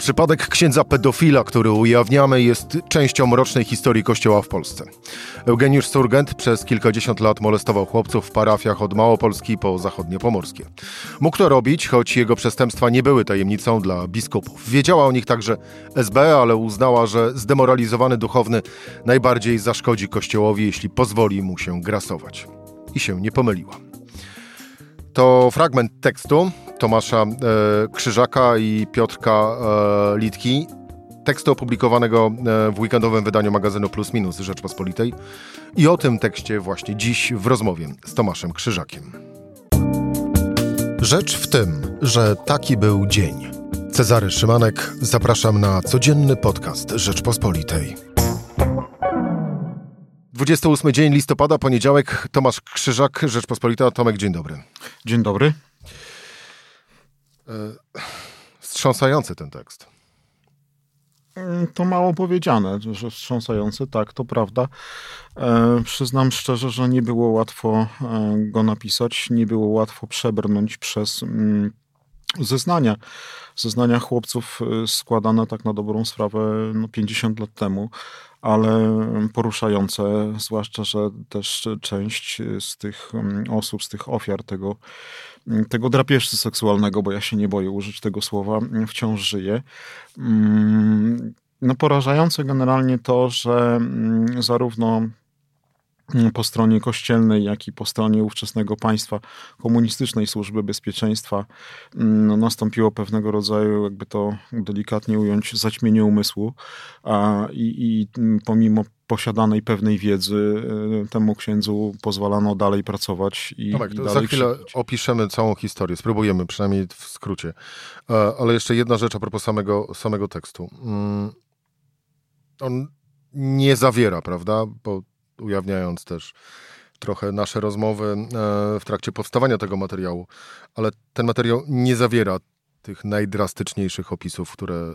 Przypadek księdza pedofila, który ujawniamy, jest częścią mrocznej historii Kościoła w Polsce. Eugeniusz Surgent przez kilkadziesiąt lat molestował chłopców w parafiach od Małopolski po zachodniopomorskie. Mógł to robić, choć jego przestępstwa nie były tajemnicą dla biskupów. Wiedziała o nich także SB, ale uznała, że zdemoralizowany duchowny najbardziej zaszkodzi Kościołowi, jeśli pozwoli mu się grasować. I się nie pomyliła. To fragment tekstu Tomasza e, Krzyżaka i Piotrka e, Litki. Tekstu opublikowanego e, w weekendowym wydaniu magazynu Plus Minus Rzeczpospolitej. I o tym tekście właśnie dziś w rozmowie z Tomaszem Krzyżakiem. Rzecz w tym, że taki był dzień. Cezary Szymanek, zapraszam na codzienny podcast Rzeczpospolitej. 28 dzień listopada, poniedziałek, Tomasz Krzyżak, Rzeczpospolita. Tomek, dzień dobry. Dzień dobry. E, wstrząsający ten tekst. Mm, to mało powiedziane, że wstrząsający, tak, to prawda. E, przyznam szczerze, że nie było łatwo e, go napisać, nie było łatwo przebrnąć przez mm, zeznania. Zeznania chłopców e, składane tak na dobrą sprawę no, 50 lat temu, ale poruszające, zwłaszcza, że też część z tych mm, osób, z tych ofiar tego tego drapieżcy seksualnego, bo ja się nie boję użyć tego słowa, wciąż żyje. Mm, no porażające generalnie to, że mm, zarówno po stronie kościelnej, jak i po stronie ówczesnego państwa komunistycznej służby bezpieczeństwa no, nastąpiło pewnego rodzaju, jakby to delikatnie ująć, zaćmienie umysłu a, i, i pomimo posiadanej pewnej wiedzy e, temu księdzu pozwalano dalej pracować. I, Tomek, i to dalej za chwilę opiszemy całą historię, spróbujemy przynajmniej w skrócie. E, ale jeszcze jedna rzecz a propos samego, samego tekstu. Mm, on nie zawiera, prawda, bo ujawniając też trochę nasze rozmowy e, w trakcie powstawania tego materiału, ale ten materiał nie zawiera tych najdrastyczniejszych opisów, które,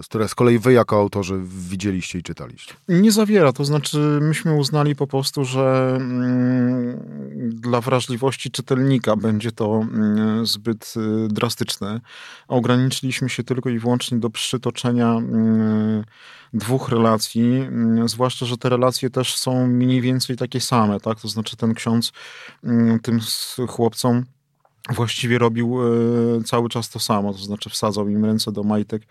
y, które z kolei wy jako autorzy widzieliście i czytaliście? Nie zawiera, to znaczy myśmy uznali po prostu, że mm, dla wrażliwości czytelnika będzie to mm, zbyt y, drastyczne. Ograniczyliśmy się tylko i wyłącznie do przytoczenia mm, dwóch relacji, zwłaszcza, że te relacje też są mniej więcej takie same, tak? To znaczy ten ksiądz tym chłopcom właściwie robił e, cały czas to samo, to znaczy wsadzał im ręce do majtek,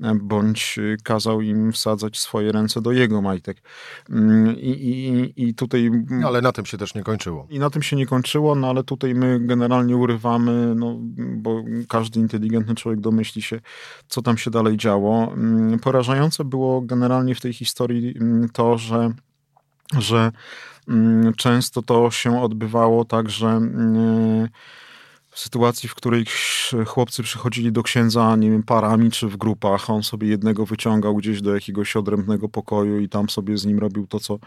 e, bądź kazał im wsadzać swoje ręce do jego majtek. Mm, I, i, i tutaj... Ale na tym się też nie kończyło. I na tym się nie kończyło, no ale tutaj my generalnie urywamy, no, bo każdy inteligentny człowiek domyśli się, co tam się dalej działo. Mm, porażające było generalnie w tej historii mm, to, że że często to się odbywało tak, że sytuacji, w której chłopcy przychodzili do księdza, nie wiem, parami czy w grupach, on sobie jednego wyciągał gdzieś do jakiegoś odrębnego pokoju i tam sobie z nim robił to, co,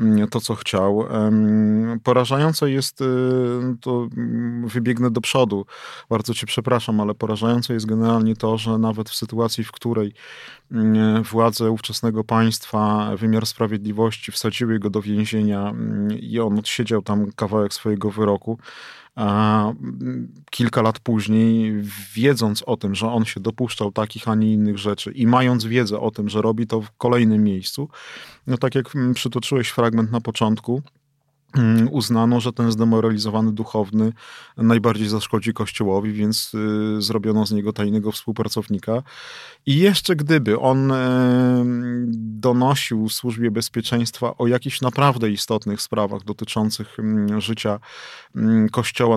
mm, to, co chciał. Porażające jest, y, to mm, wybiegnę do przodu, bardzo cię przepraszam, ale porażające jest generalnie to, że nawet w sytuacji, w której mm, władze ówczesnego państwa, wymiar sprawiedliwości wsadziły go do więzienia i on odsiedział tam kawałek swojego wyroku, a kilka lat później, wiedząc o tym, że on się dopuszczał takich, a nie innych rzeczy i mając wiedzę o tym, że robi to w kolejnym miejscu, no tak jak przytoczyłeś fragment na początku, Mm, uznano, że ten zdemoralizowany duchowny najbardziej zaszkodzi Kościołowi, więc y, zrobiono z niego tajnego współpracownika. I jeszcze gdyby on donosił służbie bezpieczeństwa o jakichś naprawdę istotnych sprawach dotyczących y, życia mm, Kościoła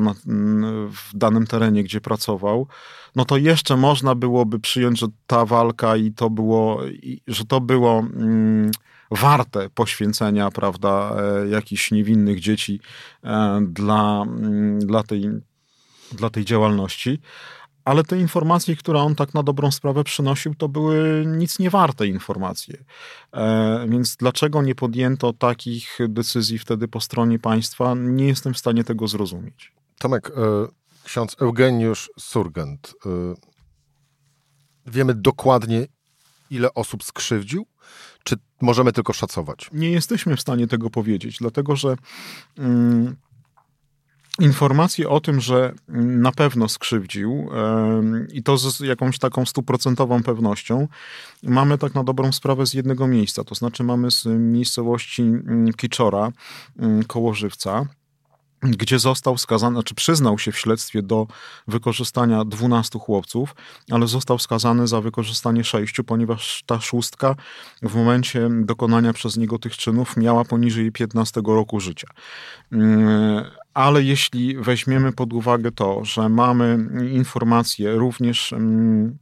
w danym terenie, gdzie pracował, no to jeszcze można byłoby przyjąć, że ta walka i to było, że to było warte poświęcenia, prawda, e, jakichś niewinnych dzieci e, dla, mm, dla, tej, dla tej działalności. Ale te informacje, które on tak na dobrą sprawę przynosił, to były nic nie warte informacje. E, więc dlaczego nie podjęto takich decyzji wtedy po stronie państwa, nie jestem w stanie tego zrozumieć. Tomek, ksiądz Eugeniusz Surgent. Wiemy dokładnie, ile osób skrzywdził? Możemy tylko szacować? Nie jesteśmy w stanie tego powiedzieć, dlatego że. Mm, informacje o tym, że na pewno skrzywdził i to z jakąś taką stuprocentową pewnością, mamy tak na dobrą sprawę z jednego miejsca. To znaczy mamy z miejscowości mm, Kiczora mm, koło Żywca gdzie został skazany, znaczy przyznał się w śledztwie do wykorzystania 12 chłopców, ale został skazany za wykorzystanie sześciu, ponieważ ta szóstka w momencie dokonania przez niego tych czynów miała poniżej 15 roku życia. Mm, ale jeśli weźmiemy pod uwagę to, że mamy informacje również mm,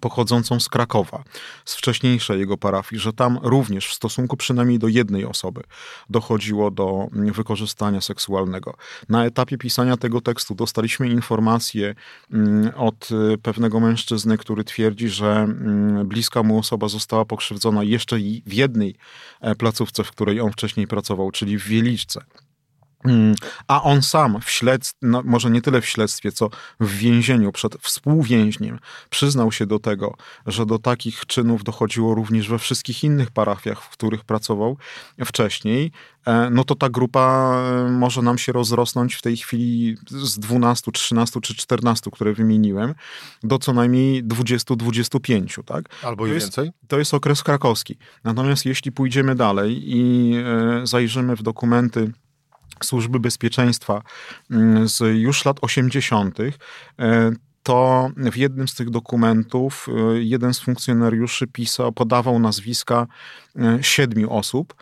pochodzącą z Krakowa, z wcześniejszej jego parafii, że tam również w stosunku przynajmniej do jednej osoby dochodziło do wykorzystania seksualnego. Na etapie pisania tego tekstu dostaliśmy informację mm, od y, pewnego mężczyzny, który twierdzi, że mm, bliska mu osoba została pokrzywdzona jeszcze w jednej e, placówce, w której on wcześniej pracował, czyli w Wieliczce. Mm, a on sam w śledztwie, no może nie tyle w śledztwie, co w więzieniu przed współwięźniem, przyznał się do tego, że do takich czynów dochodziło również we wszystkich innych parafiach, w których pracował wcześniej, e, no to ta grupa e, może nam się rozrosnąć w tej chwili z 12, 13 czy 14, które wymieniłem, do co najmniej 20-25, tak? Albo i więcej? To jest okres krakowski. Natomiast jeśli pójdziemy dalej i e, zajrzymy w dokumenty Służby Bezpieczeństwa mm, z już lat 80., e, to w jednym z tych dokumentów e, jeden z funkcjonariuszy pisał, podawał nazwiska e, siedmiu osób,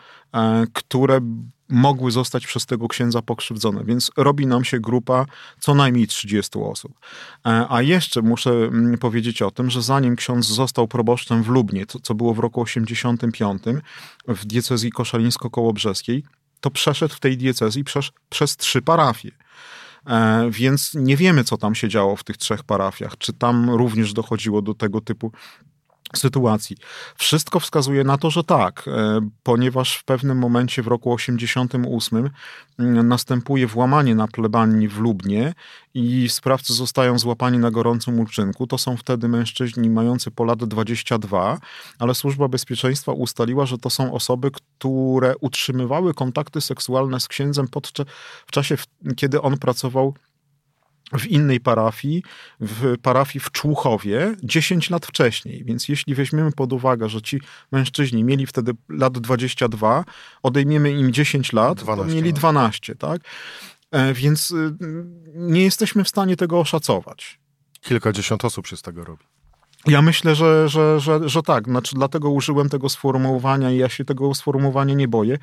które mogły zostać przez tego księdza pokrzywdzone, więc robi nam się grupa co najmniej 30 osób. A jeszcze muszę mm, powiedzieć o tym, że zanim ksiądz został proboszczem w Lubnie, co było w roku 85 w diecezji koszalińsko-kołobrzeskiej, to przeszedł w tej diecezji przez, przez trzy parafie. E, więc nie wiemy, co tam się działo w tych trzech parafiach. Czy tam również dochodziło do tego typu sytuacji. Wszystko wskazuje na to, że tak, e, ponieważ w pewnym momencie w roku 88 mm, następuje włamanie na plebanii w Lubnie i sprawcy zostają złapani na gorącym uczynku. To są wtedy mężczyźni mający po lat 22, ale służba bezpieczeństwa ustaliła, że to są osoby, które utrzymywały kontakty seksualne z księdzem podczas, w czasie, kiedy on pracował w innej parafii, w parafii w Człuchowie 10 lat wcześniej. Więc jeśli weźmiemy pod uwagę, że ci mężczyźni mieli wtedy lat 22, odejmiemy im 10 lat, to mieli 12, tak? E, więc y, nie jesteśmy w stanie tego oszacować. Kilkadziesiąt osób się z tego robi. Ja myślę, że, że, że, że tak. Znaczy, dlatego użyłem tego sformułowania i ja się tego sformułowania nie boję,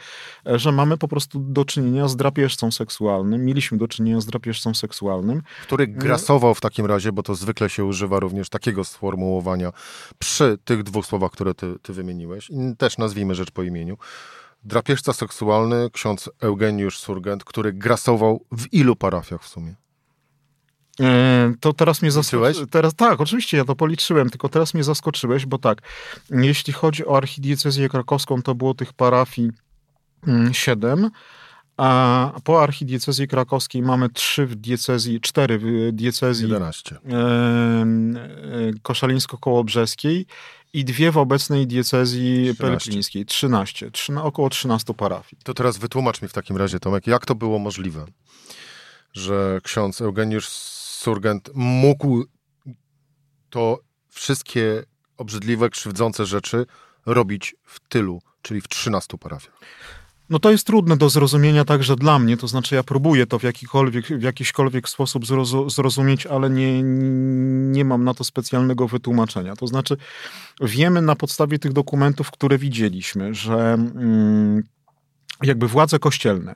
e, że mamy po prostu do czynienia z drapieżcą seksualnym. Mieliśmy do czynienia z drapieżcą seksualnym. Który grasował w takim razie, bo to zwykle się używa również takiego sformułowania przy tych dwóch słowach, które ty, ty wymieniłeś. I też nazwijmy rzecz po imieniu. Drapieżca seksualny, ksiądz Eugeniusz Surgent, który grasował w ilu parafiach w sumie? E, to teraz mnie zaskoczyłeś? Teraz, tak, oczywiście, ja to policzyłem, tylko teraz mnie zaskoczyłeś, bo tak, jeśli chodzi o archidiecezję krakowską, to było tych parafii mm, siedem, a po archidiecezji krakowskiej mamy trzy w diecezji, cztery w diecezji 11. E, e, koszalińsko-kołobrzeskiej i dwie w obecnej diecezji pelczyńskiej, 13, 13, około 13 parafii. To teraz wytłumacz mi w takim razie, Tomek, jak to było możliwe, że ksiądz Eugeniusz Surgent mógł to wszystkie obrzydliwe, krzywdzące rzeczy robić w tylu, czyli w 13 parafiach. No to jest trudne do zrozumienia także dla mnie, to znaczy ja próbuję to w, jakikolwiek, w jakiśkolwiek sposób zrozumieć, ale nie, nie mam na to specjalnego wytłumaczenia. To znaczy wiemy na podstawie tych dokumentów, które widzieliśmy, że mm, jakby władze kościelne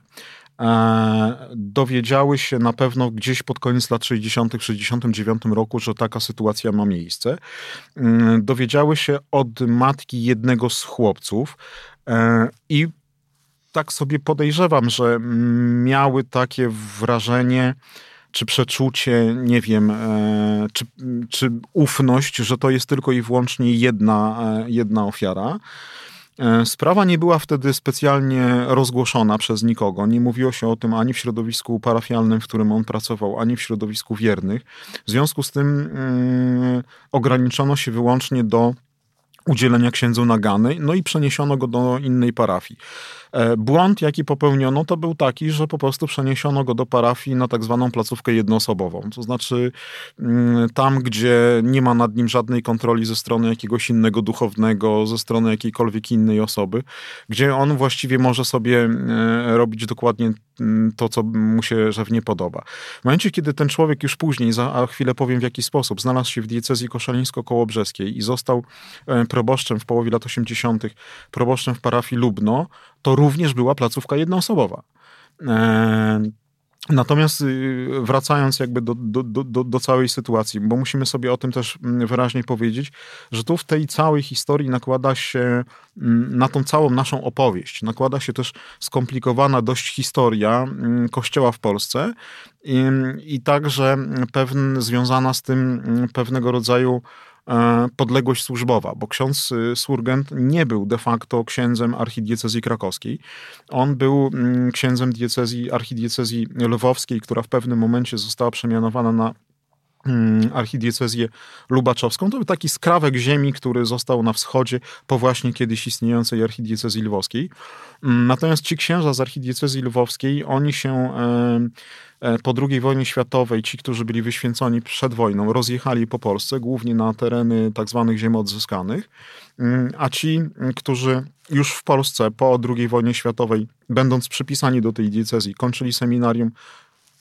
dowiedziały się na pewno gdzieś pod koniec lat 60., 69 roku, że taka sytuacja ma miejsce. Mm, dowiedziały się od matki jednego z chłopców e, i tak sobie podejrzewam, że miały takie wrażenie, czy przeczucie, nie wiem, e, czy, czy ufność, że to jest tylko i wyłącznie jedna, jedna ofiara. E, sprawa nie była wtedy specjalnie rozgłoszona przez nikogo. Nie mówiło się o tym ani w środowisku parafialnym, w którym on pracował, ani w środowisku wiernych. W związku z tym yy, ograniczono się wyłącznie do udzielenia księdzu nagany, no i przeniesiono go do innej parafii. E, błąd, jaki popełniono, to był taki, że po prostu przeniesiono go do parafii na tak zwaną placówkę jednoosobową. To znaczy mm, tam, gdzie nie ma nad nim żadnej kontroli ze strony jakiegoś innego duchownego, ze strony jakiejkolwiek innej osoby, gdzie on właściwie może sobie e, robić dokładnie mm, to, co mu się żewnie podoba. W momencie, kiedy ten człowiek już później, za chwilę powiem w jaki sposób, znalazł się w diecezji koszalińsko-kołobrzeskiej i został e, proboszczem w połowie lat 80., proboszczem w parafii Lubno, to również była placówka jednoosobowa. E, natomiast y, wracając jakby do, do, do, do, całej sytuacji, bo musimy sobie o tym też mm, wyraźnie powiedzieć, że tu w tej całej historii nakłada się mm, na tą całą naszą opowieść, nakłada się też skomplikowana dość historia mm, Kościoła w Polsce i, i także pewne związana z tym pewnego rodzaju podległość służbowa, bo ksiądz y, Surgent nie był de facto księdzem archidiecezji krakowskiej. On był mm, księdzem diecezji, archidiecezji lwowskiej, która w pewnym momencie została przemianowana na archidiecezję lubaczowską. To był taki skrawek ziemi, który został na wschodzie po właśnie kiedyś istniejącej archidiecezji lwowskiej. Mm, natomiast ci księża z archidiecezji lwowskiej, oni się E, po II wojnie światowej ci, którzy byli wyświęconi przed wojną, rozjechali po Polsce, głównie na tereny tak zwanych ziem odzyskanych, mm, a ci, którzy już w Polsce po II wojnie światowej, będąc przypisani do tej diecezji, kończyli seminarium,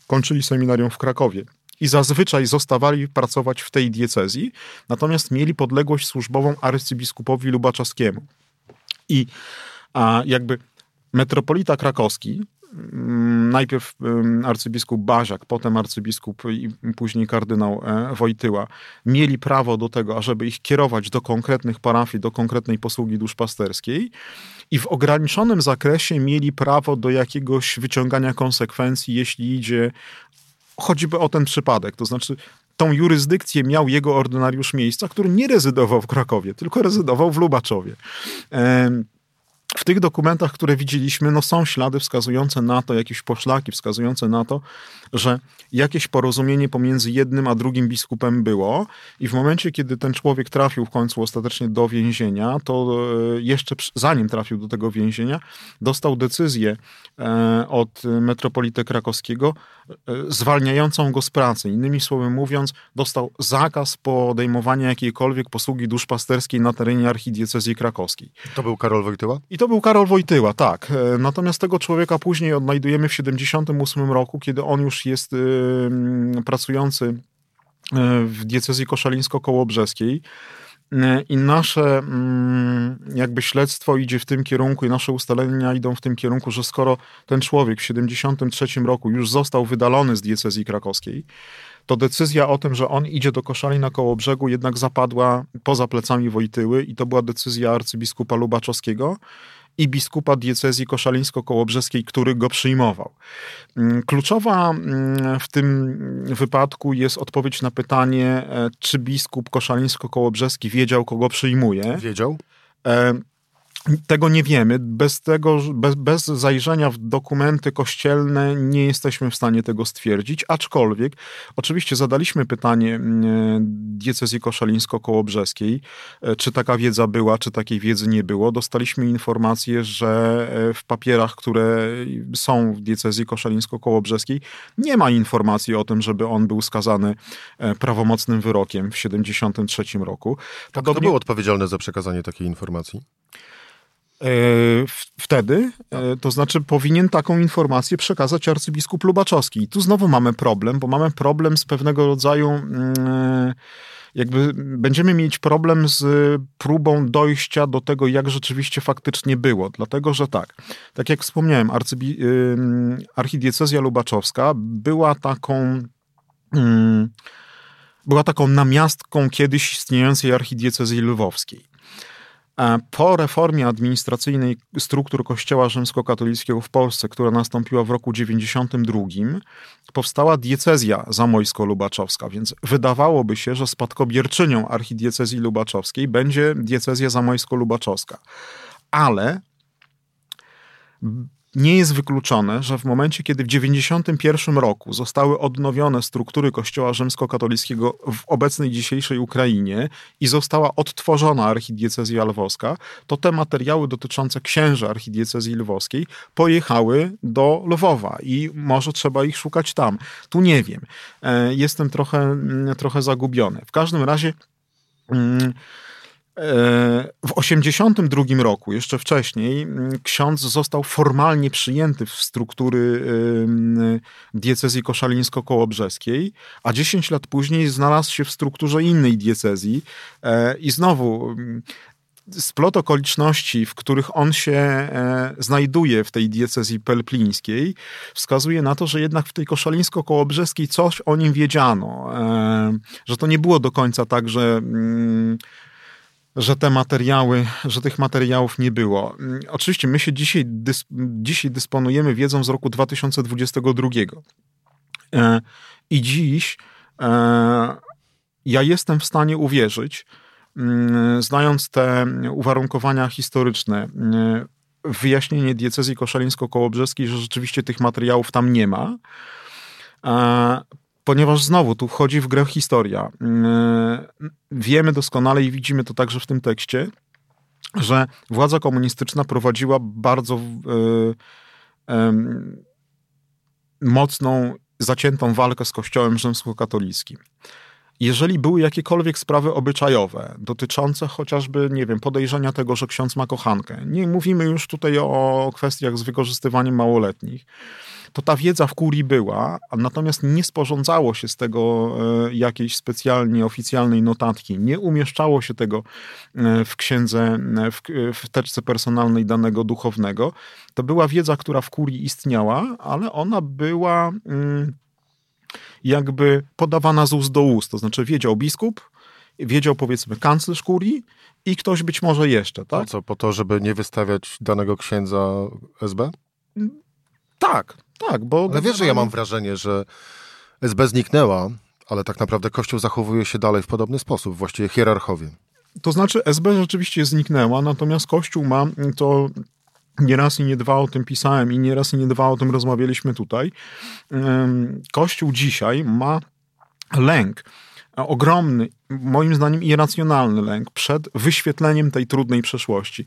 kończyli seminarium w Krakowie i zazwyczaj zostawali pracować w tej diecezji, natomiast mieli podległość służbową arcybiskupowi Lubaczowskiemu. I a jakby metropolita krakowski Mm, najpierw arcybiskup Baziak, potem arcybiskup i później kardynał e, Wojtyła mieli prawo do tego, ażeby ich kierować do konkretnych parafii, do konkretnej posługi duszpasterskiej i w ograniczonym zakresie mieli prawo do jakiegoś wyciągania konsekwencji, jeśli idzie choćby o ten przypadek. To znaczy, tą jurysdykcję miał jego ordynariusz miejsca, który nie rezydował w Krakowie, tylko rezydował w Lubaczowie w tych dokumentach, które widzieliśmy, no są ślady wskazujące na to, jakieś poszlaki wskazujące na to, że jakieś porozumienie pomiędzy jednym a drugim biskupem było i w momencie, kiedy ten człowiek trafił w końcu ostatecznie do więzienia, to e, jeszcze zanim trafił do tego więzienia, dostał decyzję e, od metropolity krakowskiego e, zwalniającą go z pracy. Innymi słowy mówiąc, dostał zakaz podejmowania jakiejkolwiek posługi duszpasterskiej na terenie archidiecezji krakowskiej. To był Karol Wojtyła? I to był Karol Wojtyła, tak. Natomiast tego człowieka później odnajdujemy w 78 roku, kiedy on już jest y, pracujący y, w diecezji koszalińsko-kołobrzeskiej. Y, I nasze mm, jakby śledztwo idzie w tym kierunku i nasze ustalenia idą w tym kierunku, że skoro ten człowiek w 73 roku już został wydalony z diecezji krakowskiej, to decyzja o tym, że on idzie do koszali na koło brzegu jednak zapadła poza plecami Wojtyły i to była decyzja arcybiskupa Lubaczowskiego, i biskupa diecezji koszalińsko-kołobrzeskiej, który go przyjmował. Mm, kluczowa mm, w tym wypadku jest odpowiedź na pytanie, e, czy biskup koszalińsko-kołobrzeski wiedział, kogo przyjmuje. Wiedział? E, tego nie wiemy. Bez tego, bez, bez zajrzenia w dokumenty kościelne nie jesteśmy w stanie tego stwierdzić, aczkolwiek oczywiście zadaliśmy pytanie mm, diecezji koszalińsko-kołobrzeskiej, e, czy taka wiedza była, czy takiej wiedzy nie było. Dostaliśmy informację, że e, w papierach, które są w diecezji koszalińsko-kołobrzeskiej nie ma informacji o tym, żeby on był skazany e, prawomocnym wyrokiem w 1973 roku. Podobnie... Kto był odpowiedzialny za przekazanie takiej informacji? E, wtedy, e, to znaczy powinien taką informację przekazać arcybiskup Lubaczowski. I tu znowu mamy problem, bo mamy problem z pewnego rodzaju mm, jakby będziemy mieć problem z próbą dojścia do tego, jak rzeczywiście faktycznie było. Dlatego, że tak, tak jak wspomniałem, arcybi, archidiecezja lubaczowska była taką mm, była taką namiastką kiedyś istniejącej archidiecezji lwowskiej. Po reformie administracyjnej struktur Kościoła Rzymskokatolickiego w Polsce, która nastąpiła w roku 92, powstała diecezja zamojsko-lubaczowska, więc wydawałoby się, że spadkobierczynią archidiecezji lubaczowskiej będzie diecezja zamojsko-lubaczowska. Ale nie jest wykluczone, że w momencie, kiedy w 91 roku zostały odnowione struktury Kościoła rzymskokatolickiego w obecnej dzisiejszej Ukrainie i została odtworzona archidiecezja lwowska, to te materiały dotyczące księży archidiecezji lwowskiej pojechały do Lwowa i może trzeba ich szukać tam. Tu nie wiem. E, jestem trochę, mm, trochę zagubiony. W każdym razie mm, w 1982 roku, jeszcze wcześniej, ksiądz został formalnie przyjęty w struktury diecezji koszalińsko-kołobrzeskiej, a 10 lat później znalazł się w strukturze innej diecezji e, i znowu splot okoliczności, w których on się e, znajduje w tej diecezji pelplińskiej, wskazuje na to, że jednak w tej koszalińsko-kołobrzeskiej coś o nim wiedziano. E, że to nie było do końca tak, że że te materiały, że tych materiałów nie było. Oczywiście my się dzisiaj, dys, dzisiaj dysponujemy wiedzą z roku 2022. E, I dziś e, ja jestem w stanie uwierzyć, mm, znając te uwarunkowania historyczne, mm, wyjaśnienie diecezji koszalińsko-kołobrzeskiej, że rzeczywiście tych materiałów tam nie ma. E, ponieważ znowu tu wchodzi w grę historia. Yy, wiemy doskonale i widzimy to także w tym tekście, że władza komunistyczna prowadziła bardzo yy, mocną, zaciętą walkę z Kościołem rzymskokatolickim. Jeżeli były jakiekolwiek sprawy obyczajowe dotyczące chociażby, nie wiem, podejrzenia tego, że ksiądz ma kochankę, nie mówimy już tutaj o kwestiach z wykorzystywaniem małoletnich, to ta wiedza w kurii była, natomiast nie sporządzało się z tego e, jakiejś specjalnie oficjalnej notatki, nie umieszczało się tego e, w księdze, e, w, w teczce personalnej danego duchownego. To była wiedza, która w kurii istniała, ale ona była mm, jakby podawana z ust do ust, to znaczy wiedział biskup, wiedział powiedzmy kanclerz kurii i ktoś być może jeszcze, tak? Po co, po to, żeby nie wystawiać danego księdza SB? Tak, tak, bo... Ale wiesz, że ja mam wrażenie, że SB zniknęła, ale tak naprawdę Kościół zachowuje się dalej w podobny sposób, właściwie hierarchowie. To znaczy SB rzeczywiście zniknęła, natomiast Kościół ma to nie raz i nie dwa o tym pisałem i nie raz i nie dwa o tym rozmawialiśmy tutaj. Kościół dzisiaj ma lęk ogromny, moim zdaniem irracjonalny lęk przed wyświetleniem tej trudnej przeszłości.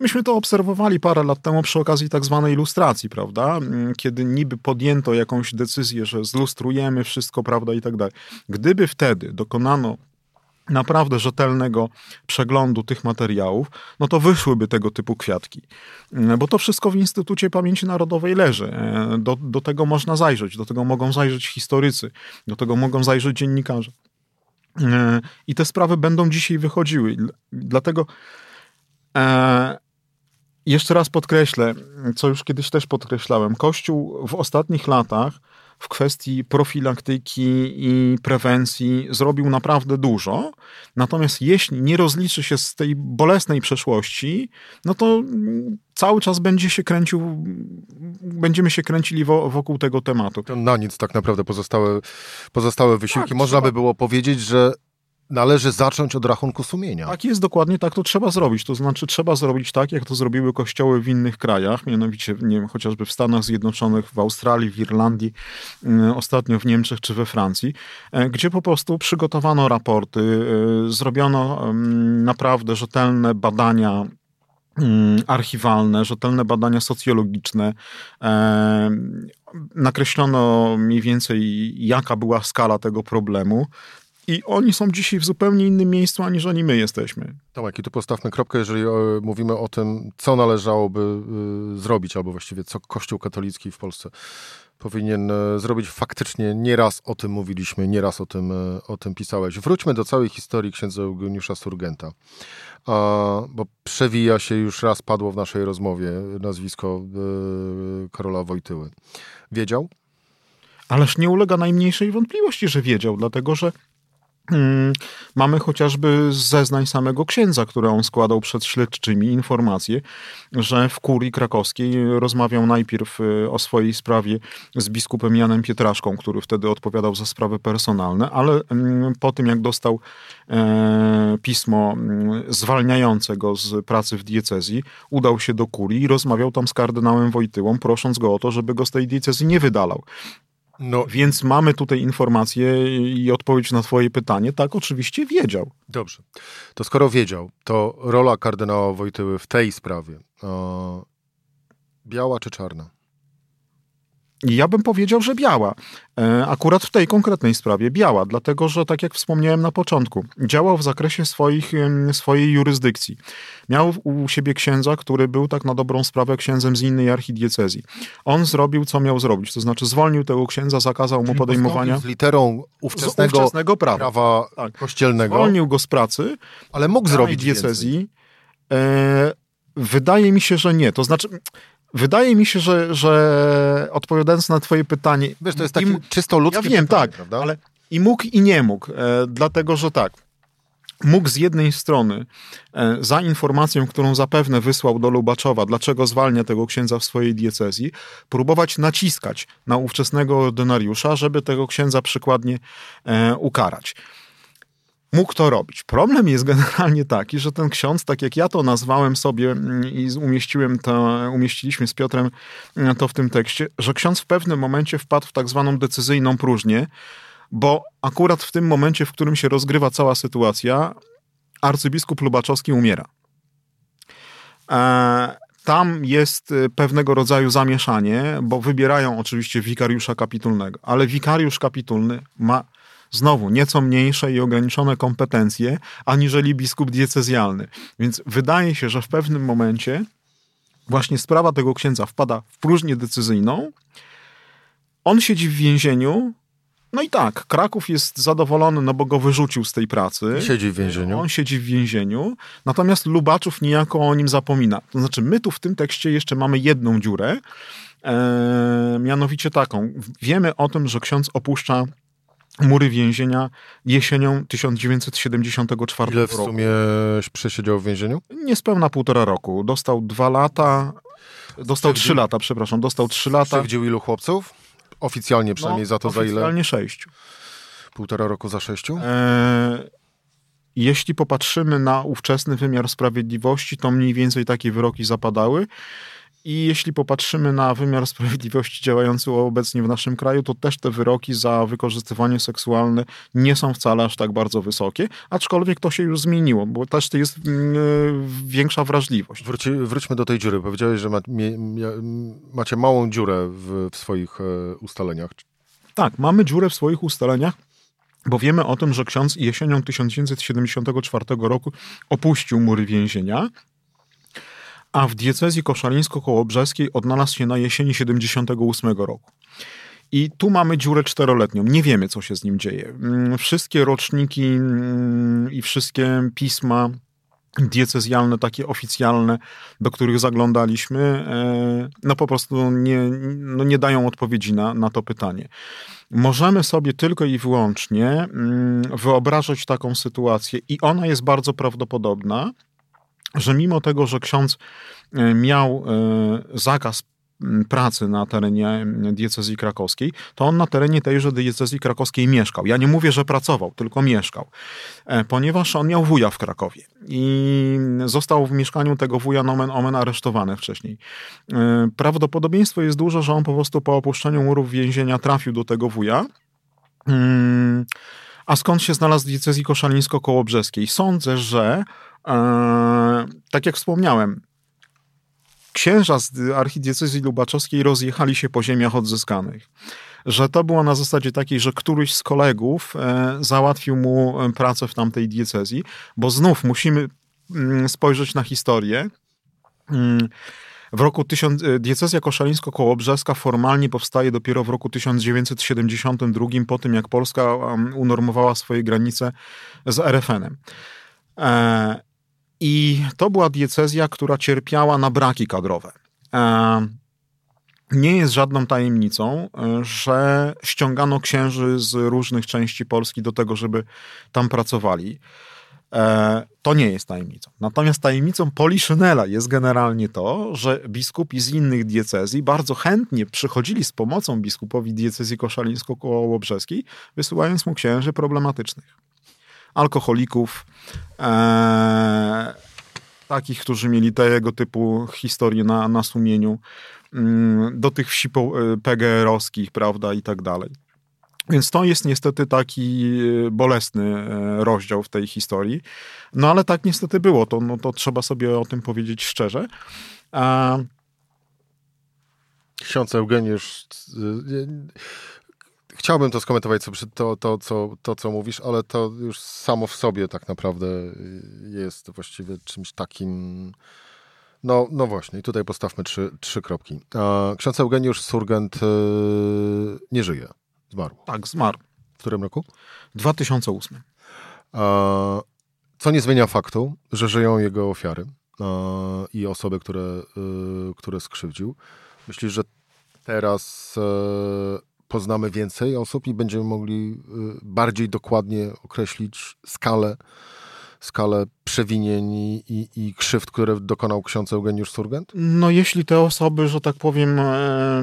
Myśmy to obserwowali parę lat temu przy okazji tak zwanej ilustracji, prawda? Kiedy niby podjęto jakąś decyzję, że zlustrujemy wszystko, prawda, i tak dalej. Gdyby wtedy dokonano naprawdę rzetelnego przeglądu tych materiałów, no to wyszłyby tego typu kwiatki. Bo to wszystko w Instytucie Pamięci Narodowej leży. Do, do tego można zajrzeć, do tego mogą zajrzeć historycy, do tego mogą zajrzeć dziennikarze. I te sprawy będą dzisiaj wychodziły. Dlatego e, jeszcze raz podkreślę, co już kiedyś też podkreślałem. Kościół w ostatnich latach w kwestii profilaktyki i prewencji zrobił naprawdę dużo. Natomiast jeśli nie rozliczy się z tej bolesnej przeszłości, no to cały czas będzie się kręcił, będziemy się kręcili wokół tego tematu. Na nic tak naprawdę pozostałe, pozostałe wysiłki. Tak, Można trzeba... by było powiedzieć, że należy zacząć od rachunku sumienia. Tak jest, dokładnie tak to trzeba zrobić. To znaczy trzeba zrobić tak, jak to zrobiły kościoły w innych krajach, mianowicie nie wiem, chociażby w Stanach Zjednoczonych, w Australii, w Irlandii, y, ostatnio w Niemczech czy we Francji, e, gdzie po prostu przygotowano raporty, y, zrobiono naprawdę rzetelne badania archiwalne, rzetelne badania socjologiczne. E, nakreślono mniej więcej, jaka była skala tego problemu. I oni są dzisiaj w zupełnie innym miejscu, aniżeli my jesteśmy. Tomek, i tu postawmy kropkę, jeżeli e, mówimy o tym, co należałoby e, zrobić, albo właściwie co Kościół katolicki w Polsce powinien e, zrobić. Faktycznie nieraz o tym mówiliśmy, nieraz o tym, o tym pisałeś. Wróćmy do całej historii księdza Eugeniusza Surgenta, bo przewija się, już raz padło w naszej rozmowie nazwisko Karola Wojtyły. Wiedział? Ależ nie ulega najmniejszej wątpliwości, że wiedział, dlatego że mamy chociażby zeznań samego księdza, które on składał przed śledczymi, informacje, że w kurii krakowskiej rozmawiał najpierw y, o swojej sprawie z biskupem Janem Pietraszką, który wtedy odpowiadał za sprawy personalne, ale mm, po tym jak dostał e, pismo mm, zwalniające go z pracy w diecezji, udał się do kurii i rozmawiał tam z kardynałem Wojtyłą, prosząc go o to, żeby go z tej diecezji nie wydalał. No. Więc mamy tutaj informację i odpowiedź na Twoje pytanie. Tak, oczywiście wiedział. Dobrze. To skoro wiedział, to rola kardynała Wojtyły w tej sprawie o, biała czy czarna? Ja bym powiedział, że biała. E, akurat w tej konkretnej sprawie biała, dlatego że, tak jak wspomniałem na początku, działał w zakresie swoich, swojej jurysdykcji. Miał u siebie księdza, który był tak na dobrą sprawę księdzem z innej archidiecezji. On zrobił, co miał zrobić, to znaczy zwolnił tego księdza, zakazał mu podejmowania... Z literą ówczesnego, ówczesnego prawa, prawa tak. kościelnego. Zwolnił go z pracy, ale mógł zrobić diecezji. E, wydaje mi się, że nie. To znaczy, Wydaje mi się, że, że odpowiadając na twoje pytanie... Wiesz, to jest takie im, czysto ludzkie Ja wiem, pytanie, tak, prawda? ale i mógł i nie mógł, e, dlatego, że tak, mógł z jednej strony e, za informacją, którą zapewne wysłał do Lubaczowa, dlaczego zwalnia tego księdza w swojej diecezji, próbować naciskać na ówczesnego ordynariusza, żeby tego księdza przykładnie e, ukarać mógł to robić. Problem jest generalnie taki, że ten ksiądz, tak jak ja to nazwałem sobie mm, i umieściłem to, umieściliśmy z Piotrem mm, to w tym tekście, że ksiądz w pewnym momencie wpadł w tak zwaną decyzyjną próżnię, bo akurat w tym momencie, w którym się rozgrywa cała sytuacja, arcybiskup Lubaczowski umiera. E, tam jest y, pewnego rodzaju zamieszanie, bo wybierają oczywiście wikariusza kapitulnego, ale wikariusz kapitulny ma znowu nieco mniejsze i ograniczone kompetencje, aniżeli biskup diecezjalny. Więc wydaje się, że w pewnym momencie właśnie sprawa tego księdza wpada w próżnię decyzyjną. On siedzi w więzieniu. No i tak, Kraków jest zadowolony, no bo go wyrzucił z tej pracy. Siedzi w więzieniu. On siedzi w więzieniu, natomiast Lubaczów niejako o nim zapomina. To znaczy, my tu w tym tekście jeszcze mamy jedną dziurę, e, mianowicie taką. Wiemy o tym, że ksiądz opuszcza mury więzienia jesienią 1974 Ile w sumie przesiedział w więzieniu? Niespełna półtora roku. Dostał dwa lata, dostał trzy lata, przepraszam, dostał trzy lata. Skrzywdził ilu chłopców? Oficjalnie przynajmniej no, za to za ile? Oficjalnie sześciu. Półtora roku za sześciu? E, jeśli popatrzymy na ówczesny wymiar sprawiedliwości, to mniej więcej takie wyroki zapadały. I jeśli popatrzymy na wymiar sprawiedliwości działający obecnie w naszym kraju, to też te wyroki za wykorzystywanie seksualne nie są wcale aż tak bardzo wysokie, aczkolwiek to się już zmieniło, bo też to jest yy, większa wrażliwość. Wróci, wróćmy do tej dziury. Powiedziałeś, że ma, mie, macie małą dziurę w, w swoich e, ustaleniach. Tak, mamy dziurę w swoich ustaleniach, bo wiemy o tym, że ksiądz jesienią 1974 roku opuścił mury więzienia a w diecezji koszalińsko-kołobrzeskiej odnalazł się na jesieni 78 roku. I tu mamy dziurę czteroletnią. Nie wiemy, co się z nim dzieje. Mm, wszystkie roczniki mm, i wszystkie pisma diecezjalne, takie oficjalne, do których zaglądaliśmy, e, no po prostu nie, no nie dają odpowiedzi na, na to pytanie. Możemy sobie tylko i wyłącznie mm, wyobrażać taką sytuację, i ona jest bardzo prawdopodobna, że mimo tego, że ksiądz e, miał e, zakaz pracy na terenie diecezji krakowskiej, to on na terenie tejże diecezji krakowskiej mieszkał. Ja nie mówię, że pracował, tylko mieszkał, e, ponieważ on miał wuja w Krakowie i został w mieszkaniu tego wuja nomen omen aresztowany wcześniej. Prawdopodobieństwo jest duże, że on po prostu po opuszczeniu murów więzienia trafił do tego wuja. Mm, a skąd się znalazł w diecezji koszalińsko-kołobrzeskiej? Sądzę, że tak jak wspomniałem, księża z archidiecezji lubaczowskiej rozjechali się po ziemiach odzyskanych. Że to było na zasadzie takiej, że któryś z kolegów e, załatwił mu pracę w tamtej diecezji, bo znów musimy mm, spojrzeć na historię. Mm, w roku e, diecezja koszalińsko-kołobrzeska formalnie powstaje dopiero w roku 1972, po tym jak Polska unormowała swoje granice z RFN-em. E, I to była diecezja, która cierpiała na braki kadrowe. E, nie jest żadną tajemnicą, że ściągano księży z różnych części Polski do tego, żeby tam pracowali. E, to nie jest tajemnicą. Natomiast tajemnicą Poliszynela jest generalnie to, że biskupi z innych diecezji bardzo chętnie przychodzili z pomocą biskupowi diecezji koszalińsko-kołobrzeskiej, wysyłając mu księży problematycznych. Alkoholików, e, takich, którzy mieli tego typu historie na, na sumieniu, mm, do tych wsi e, PGR-owskich, prawda, i tak dalej. Więc to jest niestety taki e, bolesny e, rozdział w tej historii. No ale tak niestety było, to, no, to trzeba sobie o tym powiedzieć szczerze. A... Ksiądz Eugeniusz, chciałbym to skomentować, to, to, co, to, co mówisz, ale to już samo w sobie tak naprawdę jest właściwie czymś takim... No, no właśnie, tutaj postawmy trzy, trzy kropki. Ksiądz Eugeniusz Surgent nie żyje. Zmarł. Tak, zmarł. W którym roku? 2008. Co nie zmienia faktu, że żyją jego ofiary i osoby, które, y, które skrzywdził. Myślisz, że teraz e, poznamy więcej osób i będziemy mogli y, bardziej dokładnie określić skalę skalę przewinień i, i, i krzywd, które dokonał ksiądz Eugeniusz Surgent? No jeśli te osoby, że tak powiem, e,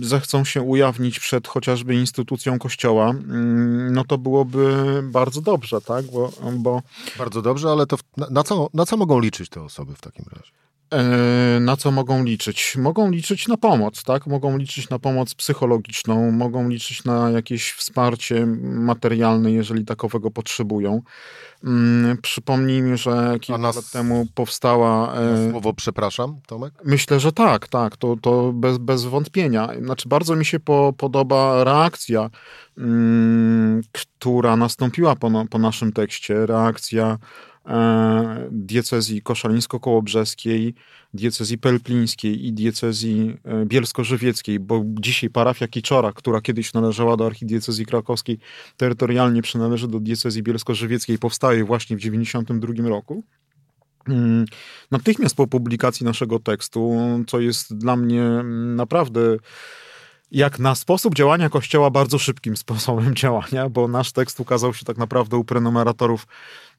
zechcą się ujawnić przed chociażby instytucją kościoła, mm, no to byłoby bardzo dobrze, tak? Bo, bo... Bardzo dobrze, ale to na, co, na co mogą liczyć te osoby w takim razie? E, na co mogą liczyć? Mogą liczyć na pomoc, tak? Mogą liczyć na pomoc psychologiczną, mogą liczyć na jakieś wsparcie materialne, jeżeli takowego potrzebują. Mm, przypomnijmy, że kilka nas... lat temu powstała. E, słowo przepraszam, Tomek? Myślę, że tak, tak, to, to bez, bez wątpienia. Znaczy, bardzo mi się po, podoba reakcja, mm, która nastąpiła po, po naszym tekście, reakcja diecezji koszalińsko-kołobrzeskiej, diecezji pelplińskiej i diecezji e, bielsko-żywieckiej, bo dzisiaj parafia Kiczora, która kiedyś należała do archidiecezji krakowskiej, terytorialnie przynależy do diecezji bielsko-żywieckiej, powstaje właśnie w 1992 roku. Mm, natychmiast po publikacji naszego tekstu, co jest dla mnie naprawdę jak na sposób działania Kościoła bardzo szybkim sposobem działania, bo nasz tekst ukazał się tak naprawdę u prenumeratorów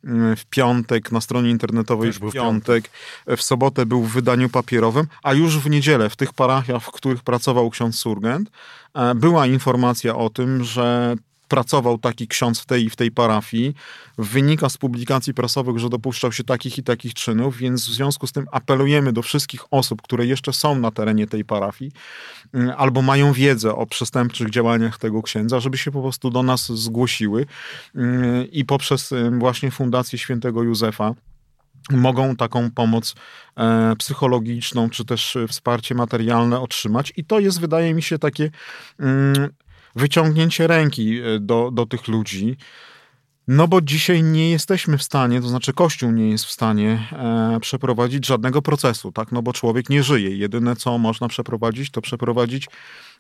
mm, w piątek, na stronie internetowej w piątek. w piątek, w sobotę był w wydaniu papierowym, a już w niedzielę w tych parafiach, w których pracował ksiądz Surgent, e, była informacja o tym, że pracował taki ksiądz w tej i w tej parafii. Wynika z publikacji prasowych, że dopuszczał się takich i takich czynów, więc w związku z tym apelujemy do wszystkich osób, które jeszcze są na terenie tej parafii mm, albo mają wiedzę o przestępczych działaniach tego księdza, żeby się po prostu do nas zgłosiły mm, i poprzez właśnie Fundację Świętego Józefa mogą taką pomoc e, psychologiczną, czy też wsparcie materialne otrzymać. I to jest, wydaje mi się, takie mm, wyciągnięcie ręki e, do, do tych ludzi. No bo dzisiaj nie jesteśmy w stanie, to znaczy Kościół nie jest w stanie e, przeprowadzić żadnego procesu, tak? No bo człowiek nie żyje. Jedyne, co można przeprowadzić, to przeprowadzić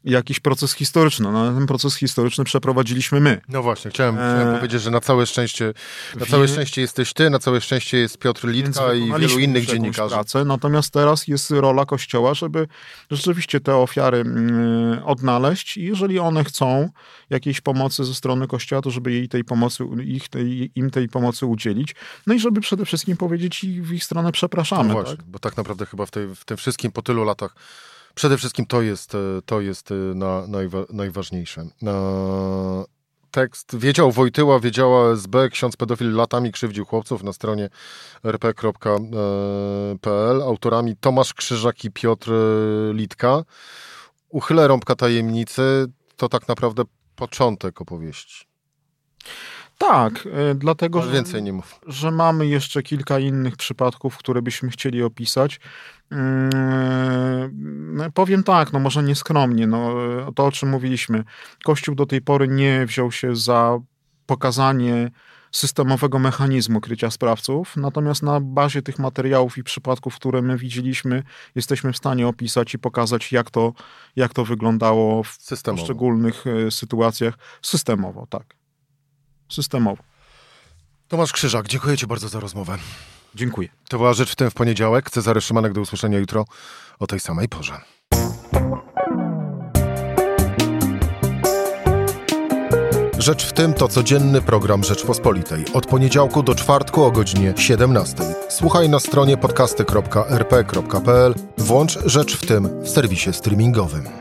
jakiś proces historyczny. No, ten proces historyczny przeprowadziliśmy my. No właśnie, chciałem, chciałem e... powiedzieć, że na całe szczęście na całe szczęście jesteś ty, na całe szczęście jest Piotr Litka i wielu innych dziennikarzy. Pracę, natomiast teraz jest rola Kościoła, żeby rzeczywiście te ofiary mm, odnaleźć i jeżeli one chcą jakiejś pomocy ze strony Kościoła, to żeby jej tej pomocy, ich tej, im tej pomocy udzielić. No i żeby przede wszystkim powiedzieć w ich stronę przepraszamy. No właśnie, tak? bo tak naprawdę chyba w, tej, w tym wszystkim po tylu latach Przede wszystkim to jest, e, to jest e, na, najwa, najważniejsze. Tekst wiedział Wojtyła, wiedziała SB, ksiądz pedofil latami krzywdził chłopców na stronie rp.pl. Autorami Tomasz Krzyżak i Piotr Litka. Uchylę rąbka tajemnicy to tak naprawdę początek opowieści. Tak, e, dlatego, że, więcej nie mów. że mamy jeszcze kilka innych przypadków, które byśmy chcieli opisać. Mm, powiem tak, no może nieskromnie, no, to o czym mówiliśmy. Kościół do tej pory nie wziął się za pokazanie systemowego mechanizmu krycia sprawców, natomiast na bazie tych materiałów i przypadków, które my widzieliśmy, jesteśmy w stanie opisać i pokazać, jak to, jak to wyglądało w systemowo. poszczególnych e, sytuacjach systemowo, tak. Systemowo. Tomasz Krzyżak, dziękuję Ci bardzo za rozmowę. Dziękuję. To była Rzecz w tym w poniedziałek. Cezary Szymanek, do usłyszenia jutro o tej samej porze. Rzecz w tym to codzienny program Rzeczpospolitej. Od poniedziałku do czwartku o godzinie 17. Słuchaj na stronie podcasty.rp.pl. Włącz Rzecz w tym w serwisie streamingowym.